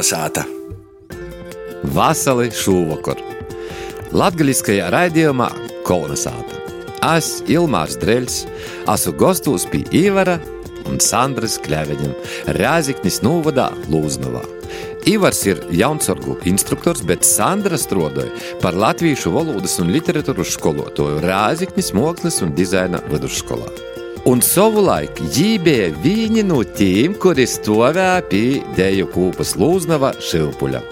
Kolnesāta! Vasarī šovakar Latvijasiskajā raidījumā Kolnesāta. Es, Ilmārs Dreļs, esmu gastos pie Ivara un Sandras Kļaviņam Rēziknis Novadā Lūznavā. Ivars ir jaunsorgu instruktors, bet Sandra strādāja par latviešu valodas un literatūras skolotāju Rēziknis Mākslas un dizaina vidusskolā. Un savulaik viņi bija vieni no tiem, kuri stāvēja pie Deju kūpas Lūznava šilpuļa.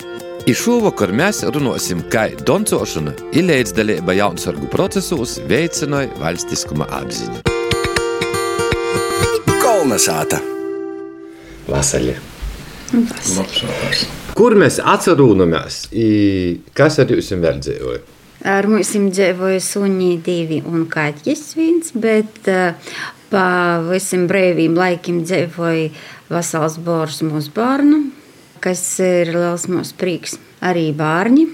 I šovakar mēs runāsim, kā doncošana ir līdzdalība jaunsargu procesos veicināja valstiskuma apziņu. Kolnesāta! Vasaļa. Kur mēs atcerūnamies, kas ar jums vēl dzīvoja? Ar mums dzīvoja suņi divi un kaķis viens, bet uh, pa visiem brīviem laikiem dzīvoja vesels bors mūsu bērnu, kas ir liels mūsu prieks. Arī bērni,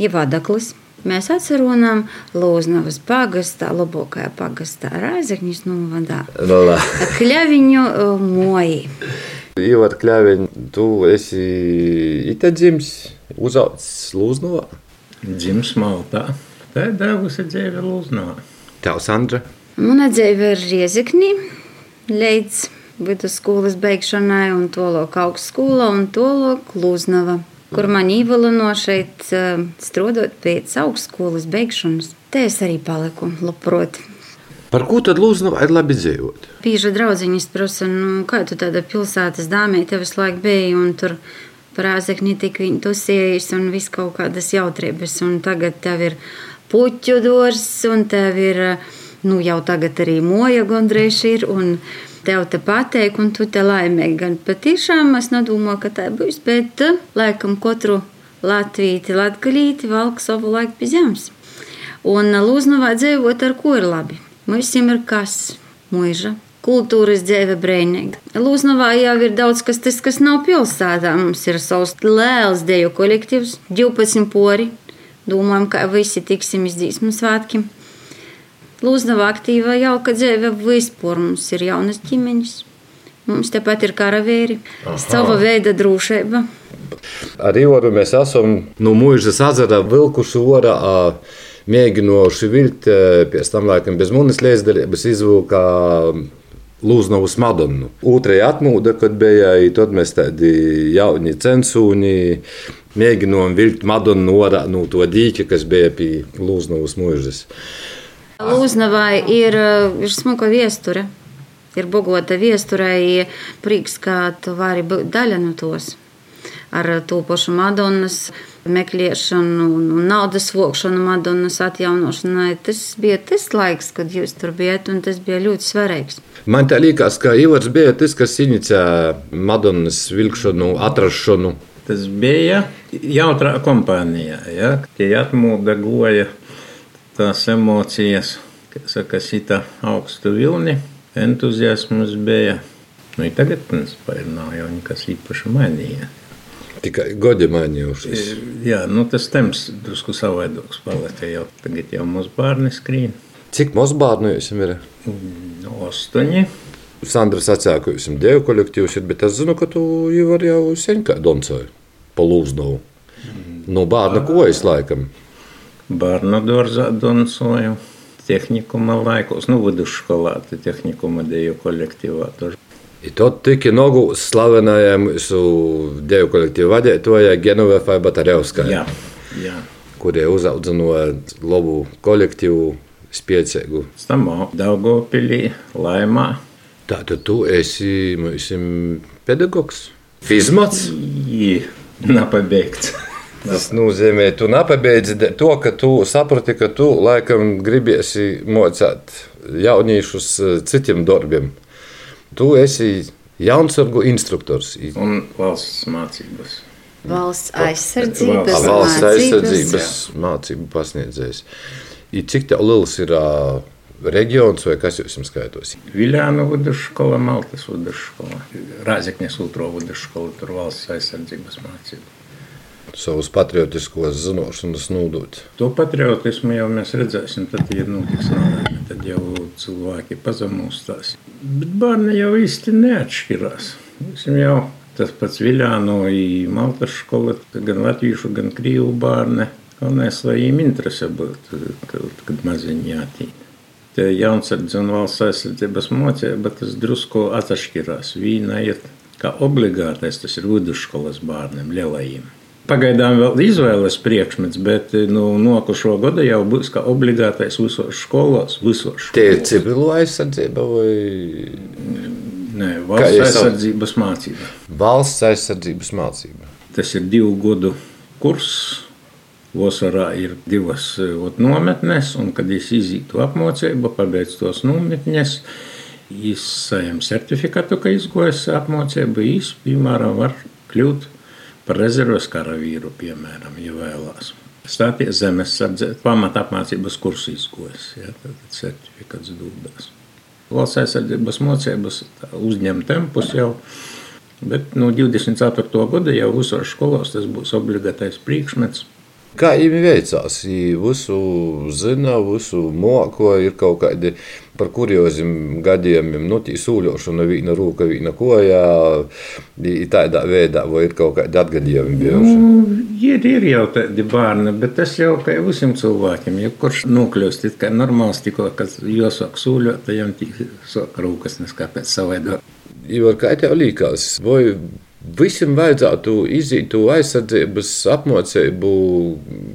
ja vadaklis. Mēs atceronām Lūznavas pagastā, labākajā pagastā, Rāzakņas novadā. No, la. Kļaviņu uh, moji. Ivar Kļaviņ, tu esi ite dzims, uzaucis Lūznavā. Dzims Maltā. Tā ir devusi dzīve Lūznavā. Tev, Sandra? Mana dzīve ir Rieziknī līdz vidusskolas beigšanai un tolok augstskola un tolok Lūznava kur man ievilino šeit uh, strādāt pēc augstskolas beigšanas. Te es arī paliku labprāt. Par ko tad Lūznavā ir labi dzīvot? Bieži draudziņas prasa, nu, kā tu tāda pilsētas dāmē te visu laiku biji un tur prāzekņi tik viņi tusējas un viss kaut kādas jautrības. Un tagad tev ir puķu dors un tev ir, nu, jau tagad arī moja gondrīz ir tev te pateik, un tu te laimīgi. Gan patiešām es nedomāju, ka tā būs, bet eh, laikam katru latvīti, latgalīti valk savu laiku pie zemes. Un Lūznavā dzīvot ar ko ir labi? Mums ir kas? Mūža. Kultūras dzīve brīvīga. Lūznavā jau ir daudz kas, tas, kas nav pilsētā. Mums ir savs liels deju kolektīvs, 12 pori. Domājam, ka visi tiksim izdzīsmu svētkiem. Lūznava aktīva jauka dzīve vispār. Mums ir jaunas ģimenes. Mums tepat ir karavēri, sava veida drošība. Ar Ivaru mēs esam no mūžas azara vilkuši orā, mēģinoši vilkt, pēc tam laikam bez munis līdzdalības izvilkā Lūznavas Madonu. Otrajā atmūda, kad bija, tad mēs tādi jauni censūņi mēģinājām vilkt Madonu no, no to dīķa, kas bija pie Lūznavas mūžas. Lūznavai ir, ir smuka viesture. Ir bogota viesturē, prieks, ka tu vari būt daļa no tos. Ar to pašu Madonas meklēšanu, naudas vokšanu, Madonas atjaunošanai. Tas bija tas laiks, kad jūs tur bijat, un tas bija ļoti svarīgs. Man tā liekas, ka Ivars bija tas, kas inicijēja Madonas vilkšanu, atrašanu. Tas bija jautrā kompānijā, ja? tie atmūda goja tās emocijas, saka, sita augstu vilni, entuziasms bija. Nu, tagad, principā, nav jau nekas īpaši mainījies. Tikai godi mainījušies. Jā, nu, tas temps drusku savaidoks palika, jau tagad jau mūsu bērni skrīn. Cik mūsu bērnu jums ir? Ostoņi. Sandra sacīja, ka jums ir dievu kolektīvs, bet es zinu, ka tu jau vari jau sen kā doncoju pa lūznovu. No bērna kojas laikam. Bērnu dārzā doncoju. Tehnikuma laikos, nu, vidusskolā, tad tehnikuma deju kolektīvā. I tad tika nogu slavenajam su deju kolektīvu vadītājai Genovefai Batarevskai. Jā, jā. Kurie uzaudzināja labu kolektīvu, spēcīgu. Stamā Daugopilī, Laimā. Tātad tu esi, mūsim, pedagogs? Fizmats? Jī, nepabeigts. Tas nozīmē, tu nepabeidzi to, ka tu saprati, ka tu laikam gribiesi mocīt jauniešus citiem darbiem. Tu esi jaunsargu instruktors. Un valsts mācības. Valsts aizsardzības, valsts mācības. aizsardzības mācību pasniedzējs. I cik tev liels ir uh, reģions vai kas jums skaitos? Viljāna vidusskola, Maltas vidusskola, Rāzekņas otro vidusskola, tur valsts aizsardzības mācība savus patriotiskos zināšanas nodot. To patriotismu jau mēs redzēsim, tad, ja notiks nāve, tad jau cilvēki pazemūs tās. Bet bērni jau īsti neatšķirās. Viņam jau Tas pats Viljāno Maltas skola, gan latviešu, gan krīvu bērni. Galvenais, lai viņiem interese būtu, kad, kad maziņi jātīna. Te jaunsardze un valsts aizsardzības mocība, tas drusku atšķirās. Vīna ir kā obligātais, tas ir vidusskolas bērniem, lielajiem. Pagaidām vēl izvēles priekšmets, bet nu, nokušo gadu jau būs kā obligātais visos skolos, visos. Tie ir civilo aizsardzība vai? Nē, valsts aizsardzības mācība. Valsts aizsardzības mācība. Tas ir divu gadu kurs. Vasarā ir divas ot, nometnes, un kad es izītu apmācību, pabeidzu tos nometnes, izsājam certifikātu, ka izgojas apmācību, īs, piemēram, var kļūt par rezerves karavīru, piemēram, ja vēlās. Stāties zemes sardzē, pamata apmācības kursu izgojas, ja, tad certifikāts dūdās. Valsts aizsardzības mocības uzņem tempus jau, bet no 24. gada jau visos skolos tas būs obligātais priekšmets. Kā viņam veicās? Viņa visu zina, visu moko, ir kaut kādi par kurioziem gadījumiem, nu, tī sūļošana, viena rūka, viena koja, tādā veidā, vai ir kaut kādi atgadījumi bijuši? Nu, ir, ir jau tādi bērni, bet tas jau kā visiem cilvēkiem, ja kurš nokļūst, it kā normāls tikko, kad jāsāk sūļot, tad jām tik sāk rūkas, nes kāpēc savādāk. Ivar, kā tev līkās? Vai Visam vajadzētu iziet to aizsardzības apmācību,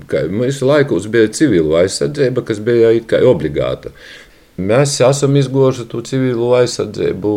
kā mūsu laikos bija civila aizsardzība, kas bija obligāta. Mēs esam izgojuši to civilo aizsardzību,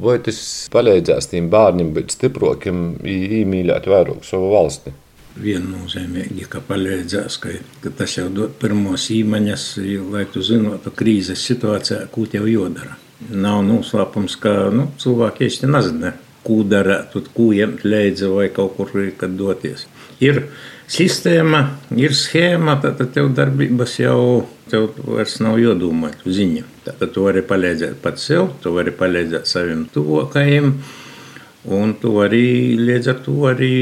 vai tas palīdzēs tiem bērniem būt stiprākiem, iemīļot vairāk savu valsti. Viennozīmīgi, ka palīdzēs, ka, ka tas jau dod pirmos īmaņas, lai tu zinātu krīzes situācijā, ko tev jādara. Nav noslēpums, ka nu, cilvēki īsti nezina ko darīt, ko ņemt līdzi vai kaut kur doties. Ir sistēma, ir schēma, tad tev darbības jau tev vairs nav jādomā, tu ziņa. Tad tu vari palīdzēt pats sev, tu vari palīdzēt saviem tuvākajiem, un tu vari līdz ar to arī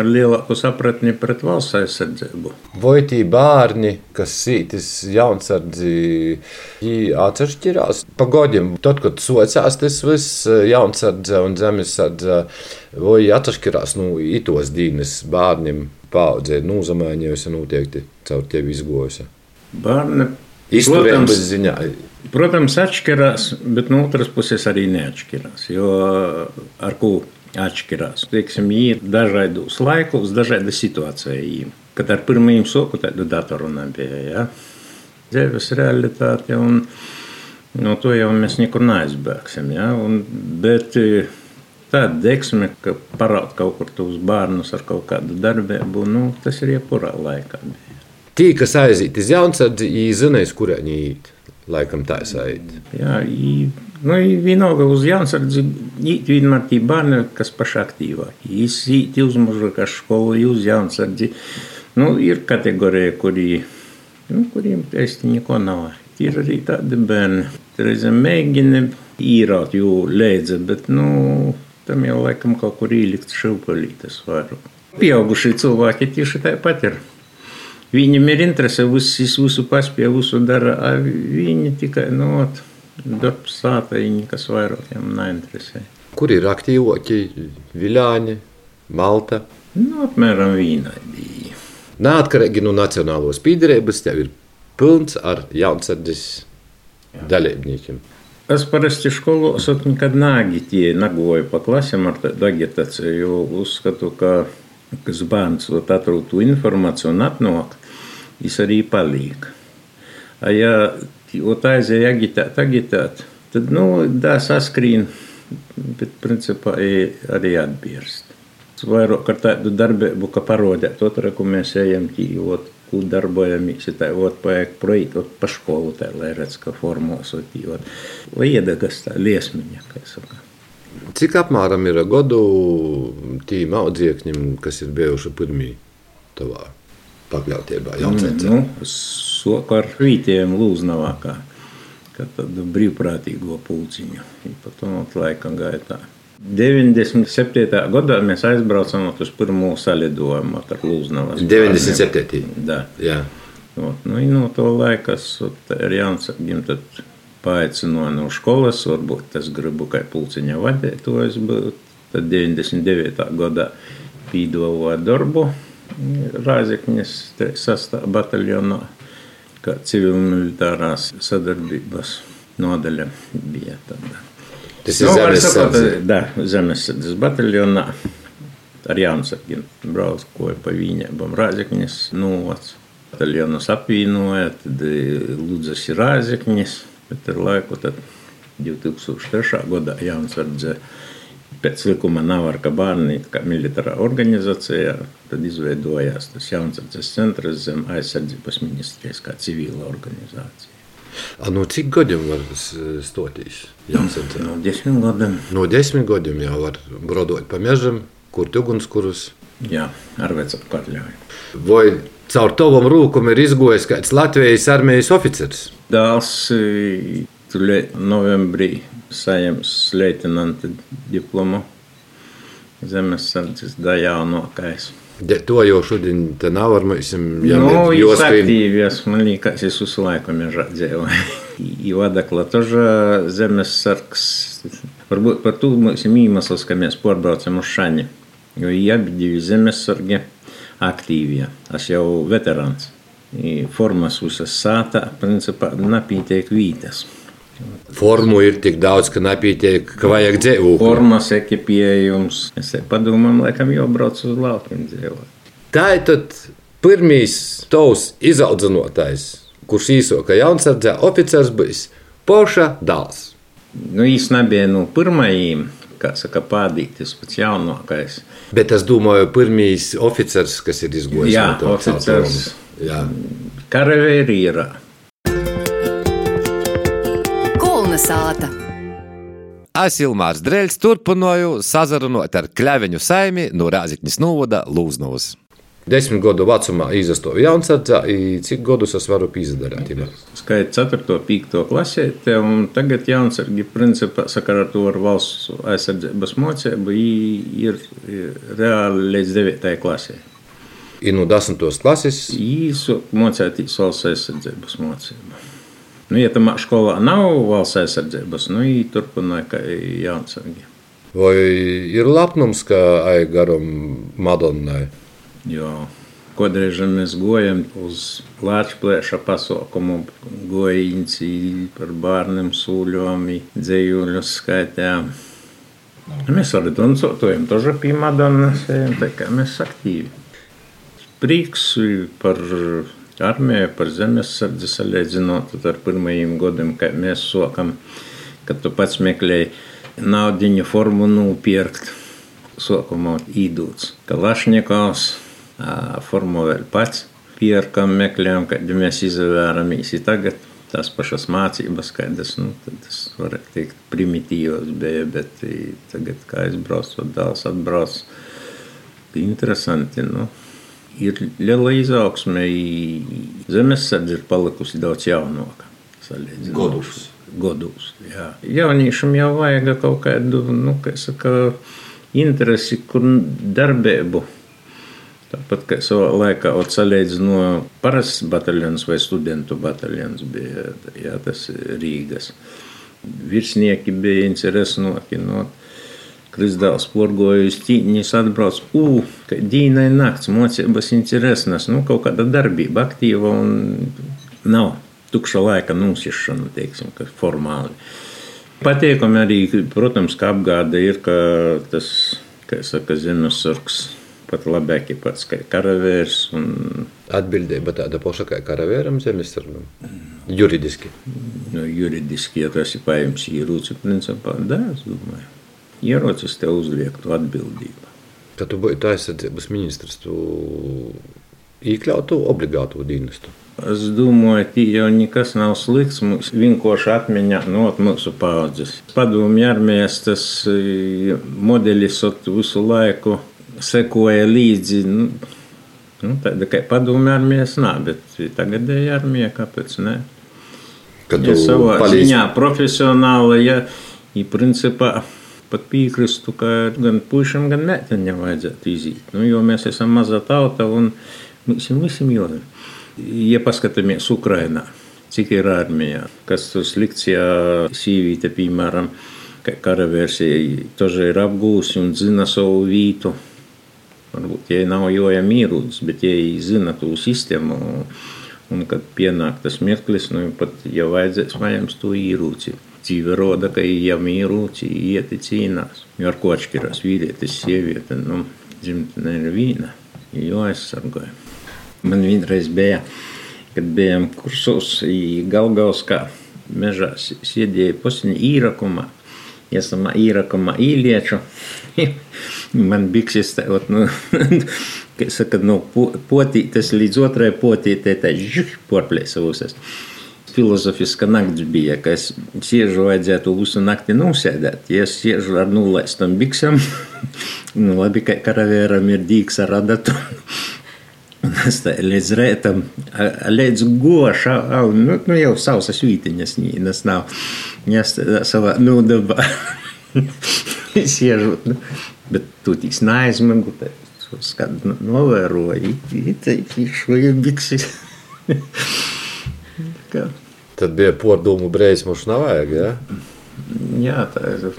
ar lielāku sapratni pret valsts aizsardzību. Vai tie bērni, kas sītis jaunsardzi, atšķirās pa godiem? Tad, kad socās tas viss jaunsardze un zemesardze, vai atšķirās nu, itos dīnes bērniem paudzē, nu, zamaiņojusi noteikti caur tevi izgojusi? Bērni Izturības ziņā. Protams, atšķirās, bet no otras puses arī neatšķirās. Jo ar ko atšķirās. Teiksim, ir dažādos laikos, dažāda situācija. Kad ar pirmajiem soku tādu datoru nebija, ja? dzīves realitāte, un no to jau mēs nekur neaizbēgsim. Ja? Un, bet e, tāda deksme, ka parāda kaut kur tos bērnus ar kaut kādu darbību, nu, tas ir jebkurā laikā. Tī, kas aiziet uz jaunsardzi, zinās, kurā viņi iet. Laikam tā saita. Jā, nu, vienalga uz Jansardzi īt vienmēr tī bērni, kas paši aktīvāki. Jis īt uz mužaka skolu, uz Jansardzi. Nu, ir kategorija, kuri, nu, kuriem testi neko nav. Ir arī tādi bērni, reizēm mēģina īrāt jū lēdze, bet, nu, tam jau laikam kaut kur īlikt šilpalītes vairāk. Pieaugušie cilvēki tieši tāpat ir. Viņam ir interese, visus, visu paspēja, visu dara, a viņi tikai no nu, darbs sāta, viņi, kas vairāk viņam neinteresē. Kur ir aktīvākie Viļāņi, Malta? Nu, apmēram vienādīgi. Neatkarīgi no nacionālos pīderības, tev ir pilns ar jaunsardzes dalībniekiem. Es parasti skolos nekad neagitēju, negoju pa klasēm ar agitāciju, jo uzskatu, ka kas bērns atrod to informāciju un atnāk, viņš arī paliek. Ja aizēja agitēt, agitēt, tad nu, tā saskrīn, bet principā arī atbirst. Vairāk ar tādu darbību, ka parodēt to, ko mēs ejam, tīvot, ko darbojamies, tā ot, paiek projektu, ot, pa skolu, tā, lai redz, ka formos, ot, tīvot. Vai iedagas tā liesmiņa, kā saka. Cik apmēram ir gadu tīm audziekņiem, kas ir bijuši pirmie tavā pakļautībā jaucēcē? Nu, soku ar rītiem lūznavākā, kad tādu brīvprātīgo pulciņu. Pa to laikam gaitā. 97. gadā mēs aizbraucām uz pirmo salidojumu ar Lūznavas. 97. Da. Jā. No, nu, no to laika ir jāsaka, tad paaicināja no skolas, varbūt es gribu kā pulciņa vadītājs būt. Tad 99. gadā pīdavoja darbu Rāzekņas sastāvā bataljonā, kā civil-militārās sadarbības nodaļa bija tāda. Tas ir zemesardze. Da, zemesardzes bataljonā ar Jānusargiem braucoja pa viņiem Rāzekņas novads. Bataljonus apvienoja, tad Ludzas ir Rāzekņas, bet ar laiku tad 2003. gadā Jānusardzē pēc likuma nav ar kā bērni, kā militārā organizācijā, tad izveidojās tas Jānusardzes centrs zem aizsardzības ministrijas kā civila organizācija. A, no cik gadiem var stoties? Jācentrā? No desmit gadiem. No desmit gadiem jau var brodot pa mežam, kur ugunskurus. Jā, ar vecāku atļauju. Vai caur tavam rūkam ir izgojis kāds Latvijas armijas oficers? Dēls novembrī saņems leitenanta diplomu zemesardzes daļānokais. De, to jau šodien te nav ar mums. Jā, nu, jūs aktīvi esmu, man liekas, es uz laiku mežā dzīvoju. Ivadakla тоже zemesargs. Varbūt par to mums ir iemesls, ka mēs pārbraucam uz Šani. Jo abi divi zemesargi aktīvie. Es jau veterāns. Formas visas sāta, principā, napītiek vītas. Formu ir tik daudz, ka nepietiek, ka vajag dzīvot. Formas, ekipējums. Es padomāju, laikam jau brauc uz laukiem dzīvot. Tā ir tad pirmīs tavs izaudzinotais, kurš īsoka jaunsardzē oficers bijis Poša dāls. Nu, īstenībā nebija no pirmajiem, kā saka, pādītis pats jaunākais. Bet es domāju, pirmīs oficers, kas ir izgojis Jā, oficers. Jā. Karavērīra. Kolna sāta. Es Ilmārs Dreļs turpināju sazarunot ar Kļaviņu saimi no Rāzikņas novada Lūznovas. Desmit gadu vecumā izastāju jaunsardzā, i cik gadus es varu izdarīt? Skaits 4. 5. klasē, un tagad jaunsargi principā sakarā ar to ar valsts aizsardzības mocību ir reāli līdz 9. klasē. I no 10. klases Īsu mocētīs valsts aizsardzības mocību. Nu, ja tam skolā nav valsts aizsardzības, nu, viņi turpina jāatsargā. Vai ir lepnums, ka aizjūtu garām Madonai? Jā, kādreiz mēs gājām uz Latvijas pasākumu, gājām par bērniem, sūļiem, dzīsļu skaitām. Mēs arī dansojam, tožā pie Madonas, tā kā mēs aktīvi. Prieks par viņu armiju, par zemesardzi salīdzinot ar pirmajiem gadiem, kad mēs sokam, kad tu pats meklēji naudiņu formu nopirkt. Sokumā īdūts Kalašņikovs, formu vēl pats pierkam, meklējam, kad mēs izvērāmies tagad. Tās pašas mācības, kādas, nu, tas varētu teikt, primitīvas bija, bet tagad, kā es braucu, dēls atbrauc, interesanti, nu. Ir liela izaugsme, zemesardze ir palikusi daudz jaunāka. Godus. Godus, jā. Jauniešam jau vajag kaut kādu, nu, kā saka, interesi, kur darbību. Tāpat kā savā laikā atsalīdz no parastas bataljonas vai studentu bataljonas bija jā, tas Rīgas. Virsnieki bija interesanti no Kristāls porgojas tīņas atbrauc. Ū, ka dīnai nakts, mocības interesantas, nu kaut kāda darbība aktīva un nav tukša laika nusišana, teiksim, formāli. Patīkami arī, protams, ka apgāde ir, ka tas, kā saka, zemesargs pat labāk ir pats kā karavērs. Un... Atbildība tāda paša kā karavēram zemesargam? Juridiski. Nu, juridiski, ja tas ir paņemts ieroci, principā, da, es domāju. Ierocis tev uzliek to atbildību. Kad tu būtu aizsardzības ministrs, tu iekļautu obligātu dienestu. Es domāju, ka jau nekas nav slikts. Mums vienkārši atmiņā no mūsu paudzes. Padomju armijas tas modelis visu laiku sekoja līdzi. Nu, nu, tāda kā padomju armijas nav, bet tagadēja armija, kāpēc ne? Kad Ja savā palīdzi- ziņā profesionāli, ja ir principā pat piekrīstu, ka gan puišam, gan meitenēm vajadzētu iziet. Nu, jo mēs esam maza tauta un ir visam jādara. Ja paskatāmies Ukrainā, cik ir armijā, kas tur slikts, ja sīvīte, piemēram, ka karavērsija tožai ir apgūsi un zina savu vītu. Varbūt tie nav jojam īrūdus, bet tie zina to sistēmu. Un kad pienāk tas mirklis, nu pat jau vajadzēs vajams to īrūci. Dzīve roda, ka jām īrūci ieti cīnās. Jo ar ko atšķirās vīrietis, sieviete, nu, dzimtenē ir vīna, jo aizsargoja. Man vienreiz bija, kad bijām kursos Galgauskā mežā, sēdēja posiņa īrakumā. Esam īrakumā īlieču. Man bikses tāpat, nu, saka, no potītes līdz otrai potītei, tā žuh, porplēsa uzas. Filozofiska nakts bija, ka es siežu vajadzētu visu nakti nosēdēt. Ja es siežu ar nulaistam biksam, nu labi, ka karavēram ir dīks ar adatu. Es tā līdz rētam, līdz gošā, nu, nu jau sausas vītiņas nīnas nav. Es savā nūdabā siežu, nu, bet tu tīs neaizmagu, skat novēroji, itaiķi šoja biksis. Tad bija pordumu breizmuši nav vajag, jā? Jā, tā ir.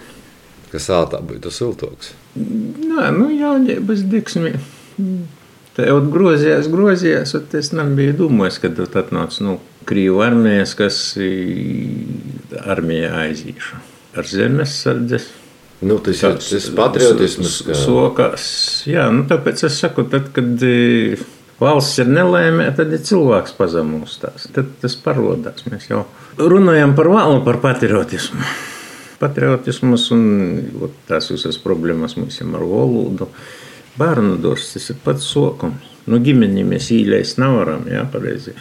Kas ātā būtu siltoks. Nē, nu jaunības diksmi. Tā jau grozījās, grozījās, es nebiju domājis, kad tu atnāc no nu, Krīvu armijas, kas armijā aizīšu ar zemes sardzes. Nu, tas ir tas patriotisms. Kā... Sokās, jā, nu tāpēc es saku, tad, kad valsts ir nelēmē, tad ir cilvēks pazemūstās. Tad tas parodās. Mēs jau runājam par valnu, par patriotismu. Patriotismas un tās visas problēmas mums ir ar valodu. Bērnu dārsts tas ir pats sokums. Nu, ģimeni mēs īļais nevaram, jā, pareizi.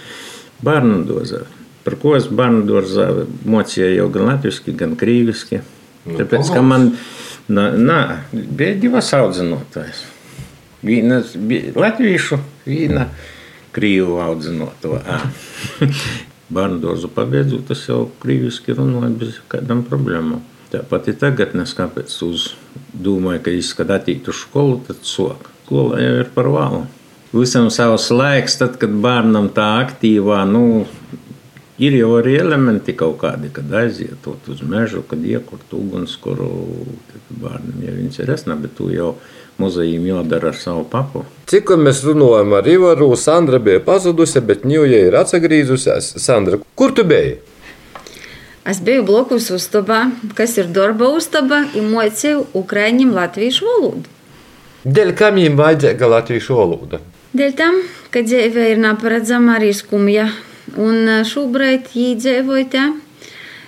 Bērnu dārzā. Par ko es bērnu dārzā mocīju jau gan latviski, gan krīviski. Nu, Tāpēc, ka man nā, nā, bija divas audzinotājas. Viena bija latviešu, viena krīvu audzinotāja. bērnu dārzu pabeidzot, tas jau krīviski runāja bez kādām problēmām. Tāpat ir tagad, nes kāpēc uz domāju, ka es, kad attītu skolu, tad sok. Skola jau ir par vēlu. Visam savs laiks, tad, kad bērnam tā aktīvā, nu, ir jau arī elementi kaut kādi, kad aiziet uz mežu, kad iekurt ugunskura, tad bērnam jau viņas ir esna, bet tu jau muzejiem jādara ar savu papu. Cik mēs runājam ar Ivaru, Sandra bija pazudusi, bet Ņūja ir atgriezusies. Sandra, kur tu biji? Es biju blakus uztabā, kas ir darba uztaba, un mocīju ukrāņiem latviešu valodu. Dēļ kam viņam vajadzīga latviešu valoda? Dēļ tam, ka dzīve ir neparedzama arī skumja, un šobrīd viņi dzīvoja te.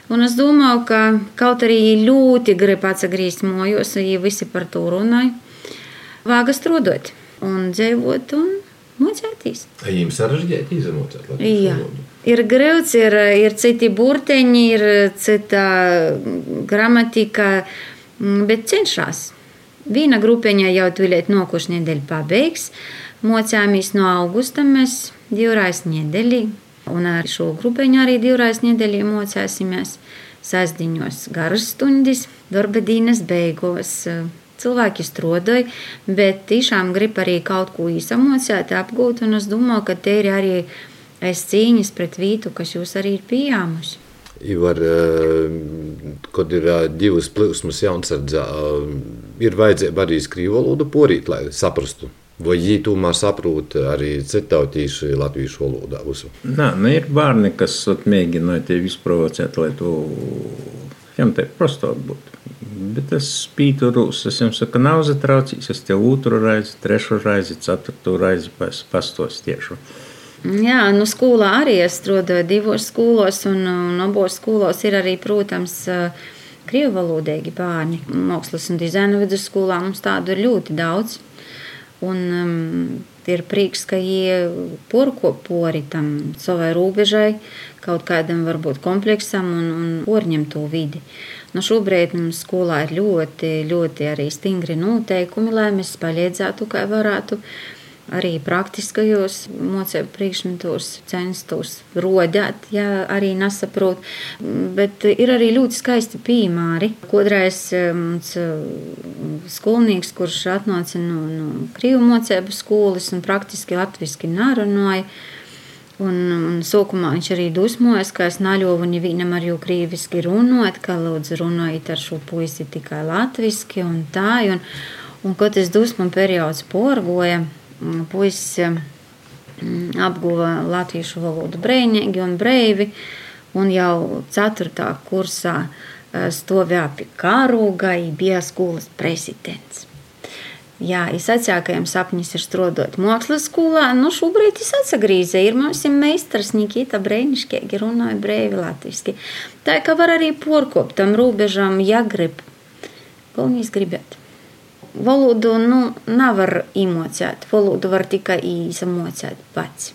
Un es domāju, ka kaut arī ļoti grib atgriezties mājās, ja visi par to runāja, vāga strādāt un dzīvot un mocēties. Viņiem sarežģīti izmocēt latviešu. Ir grūts, ir, ir citi burteņi, ir cita gramatika, bet cenšas. Viena grupiņa jau tūlīt nokuši nedēļu pabeigs. Mocāmies no augusta mēs divreiz nedēļī. Un ar šo grupiņu arī divreiz nedēļī mocāsimies. Sasdiņos garas stundas, darba dienas beigās. Cilvēki strādāja, bet tiešām grib arī kaut ko īsamocēt, apgūt. Un es domāju, ka te ir arī aiz cīņas pret vītu, kas jūs arī ir pieņēmusi. Var, kad ir divas plūsmas jaunsardzā, ir vajadzība arī krīvu valodu porīt, lai saprastu. Vai viņi tomēr saprot arī citautīšu latviešu valodā? Nā, nu ir bērni, kas mēģināja tevi izprovocēt, lai tu viņam te prostāk būtu. Bet es spītu rūs, es jums saku, nav zatraucīgs, es tev otru raizi, trešu raizi, ceturtu raizi pastos tiešu. Jā, nu, skolā arī es strādāju divos skolos, un, un abos skolos ir arī, protams, krievu valodīgi bērni. Mākslas un dizaina vidusskolā mums tādu ir ļoti daudz. Un, um, ir prieks, ka viņi porko pori tam savai robežai, kaut kādam varbūt kompleksam un, un porņem to vidi. Nu, šobrīd mums skolā ir ļoti, ļoti arī stingri noteikumi, lai mēs palīdzētu, kā varētu arī praktiskajos mocību priekšmetos censtos rodēt, ja arī nesaprot. Bet ir arī ļoti skaisti piemēri. Kodreiz eh, mums eh, skolnieks, kurš atnāca no, no Krievu mocību skolas un praktiski latviski nerunāja, Un, un sākumā viņš arī dusmojas, ka es naļovu nevienam ar jau krīviski runāt, ka lūdzu runājiet ar šo puisi tikai latviski un tā. Un, un kad tas dusmu periods porgoja, puisis mm, apguva latviešu valodu brēņīgi un breivi, un jau 4. kursā eh, stāvēja pie kāroga, bija skolas prezidents. Jā, es vecākajiem sapņus ir strādāt mākslas skolā. Nu, šobrīd es atsagrīzē. Ir mums meistars Nikita brēnišķīgi runāja brēvi latviski. Tā kā var arī porkop tam robežām, ja grib. Galvenais gribēt. Valodu nu, nevar iemācīt. Valodu var tikai izmācīt pats.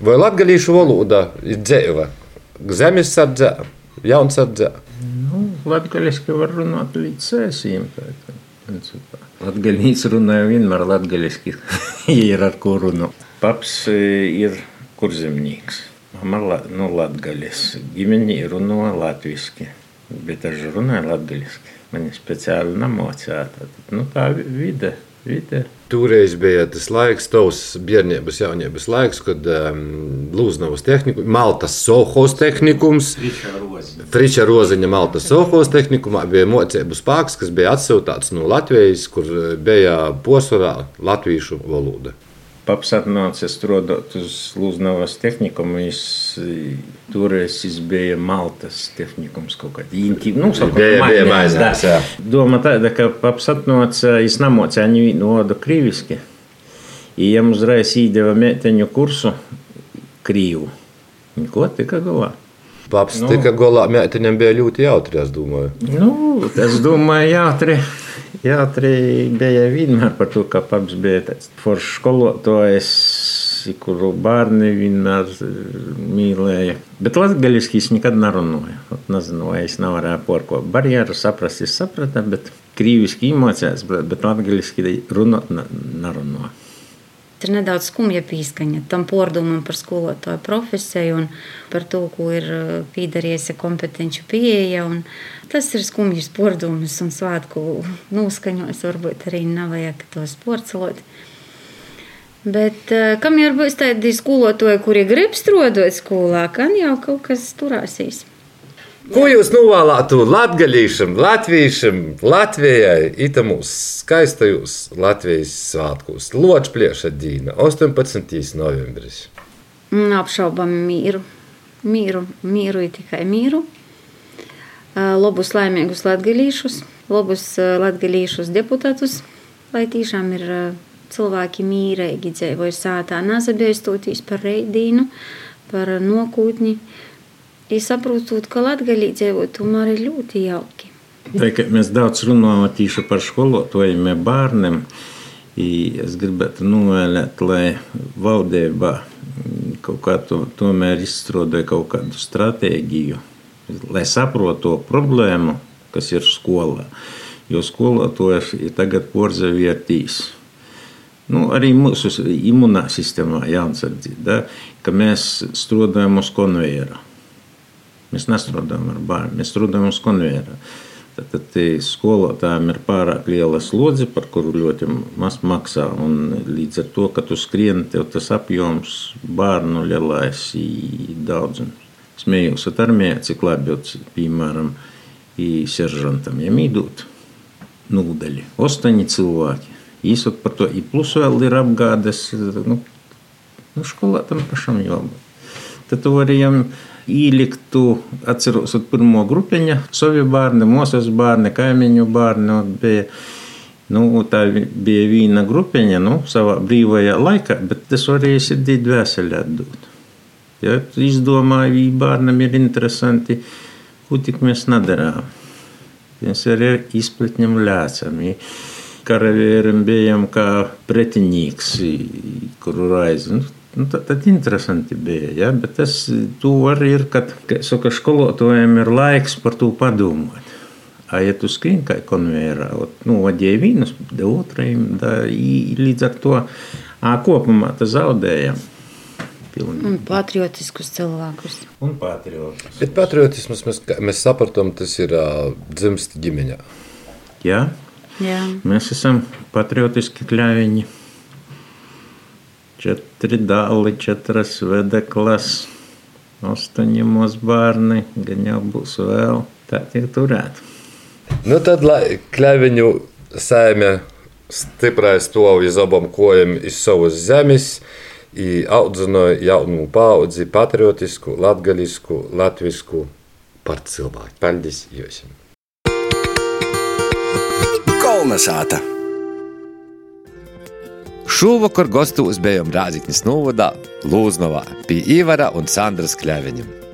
Vai latviešu valoda ir dzēva? Zemes sardzē, jauns sardzē. Nu, Latviešu var runāt līdz sēsīm. Principā. Latgaļīs runāja vienmēr latgaļiski, ja ir ar ko runāt. Paps e, ir kurzemnieks. Mama la, nu, latgaļis. Ģimeņi runā latviski, bet es runāju latgaļiski. Mani speciāli namocā. Nu, tā vide, vide. Toreiz bija tas laiks, tavs bērnības, jaunības laiks, kad um, Lūznavas tehniku, Maltas Sohos tehnikums, Friča Roziņa Maltas Sohos tehnikumā bija mocēbu spēks, kas bija atsūtāts no Latvijas, kur bija posvarā latviešu valoda. Paps atnāca strādāt uz Lūznavas tehnikumu. Viņš toreiz bija Maltas tehnikums kaut kādā īņķī. Nu, bija, bija mainās, jā. Doma tāda, ka paps atnāca, es namocēju viņu valodu krīviski. Viņam uzreiz īdeva meiteņu kursu krīvu. Ko tika galā? Paps nu, tika galā, meiteņam bija ļoti jautri, es domāju. Nu, es domāju, jautri. Jā, arī bija vienmēr par to, ka paps bija tāds foršs skolotājs, kuru bērni vienmēr mīlēja. Bet latgaļiski es nekad nerunāju. Nezinu, vai es nevarēju porko barjeru saprast, es sapratu, bet krīviski iemācījās, bet latgaļiski runāt nerunāju. Ir nedaudz skumja pīskaņa tam pārdomam par skolotāju profesiju un par to, ko ir piedarījusi kompetenci pieeja. Tas ir skumjs pārdomas un svētku noskaņojums. Varbūt arī nav vajag to sporcelot. Bet kam jau būs tādi skolotāji, kuri grib strādāt skolā, kan jau kaut kas turēsīs. Ko jūs novēlētu latgaļīšam, latviešam, Latvijai, itamūs skaistajos Latvijas svētkos? Ločplieša dīna, 18. novembris. Apšaubam mīru. Mīru, mīru ir tikai mīru. Labus laimīgus latgaļīšus, labus latgaļīšus deputātus, lai tiešām ir cilvēki mīrīgi dzīvoja sātā, nazabiestoties par reidīnu, par nokūtni. Es saprotu, ka Latvijā dzīvot tomēr ir ļoti jauki. Tā, mēs daudz runājam tieši par skolotājiem, bērniem. Es gribētu novēlēt, lai valdība kaut kā to, tomēr izstrādāja kaut kādu stratēģiju, lai saprotu to problēmu, kas ir skolā. Jo skolotājs ir tagad porzavietis. Nu, arī mūsu imunā sistēmā jāatsardzība, da, ka mēs strādājam uz konveijera. Mēs nestrādājam ar bērniem, mēs strādājam uz konveijera. Tad, skolotājiem ir pārāk liela slodze, par kuru ļoti maz maksā. Līdz ar to, ka tu skrieni, tev tas apjoms bērnu lielais daudzums. Smējos ar armijā, cik labi jau, piemēram, seržantam, ja mīdūt nūdeļi. Ostoņi cilvēki. Īsot par to, i plus vēl ir apgādes, nu, nu skolātam pašam jābūt. Tad tu vari jām ieliktu, atceros, pirmo grupiņu, savi bērni, mūsu bērni, kaimiņu bērni. Bija, nu, tā bija viena grupiņa nu, savā brīvajā laikā, bet tas varēja sirdī dvēselē atdot. Ja, izdomāju, bērnam ir interesanti, ko tik mēs nedarām. Mēs arī izplatņam lēcam. Ja karavīram bijām kā pretinieks, kuru raizi. Nu, tad, tad interesanti bija. Ja? Bet tas arī ir, kad saka, skolotājiem ir laiks par to padomāt. A, ja tu skrieni kā konvejerā, nu, vadīji vienus, otrajam, līdz ar to a, kopumā tas zaudējam. Pilnīgi. Un patriotiskus cilvēkus. Un patriotiskus. Bet patriotismus mēs, mēs sapratām, tas ir uh, dzimst ģimeņā. Jā. Jā. Mēs esam patriotiski kļaviņi. Četri dāli, četras vedeklas, astoņi mūsu bērni, gan jau būs vēl. Tā tiek turēt. Nu tad, lai kleviņu sēmē stiprais to uz abām kojām iz savas zemes, audzināja jaunu paudzi patriotisku, latgaļisku, latvisku par cilvēku. Paldies jums! Kolnesāta! Šovakar gastos bijām Rāziknis Novadā, Lūznovā, pie Ivara un Sandras Kļaviņam.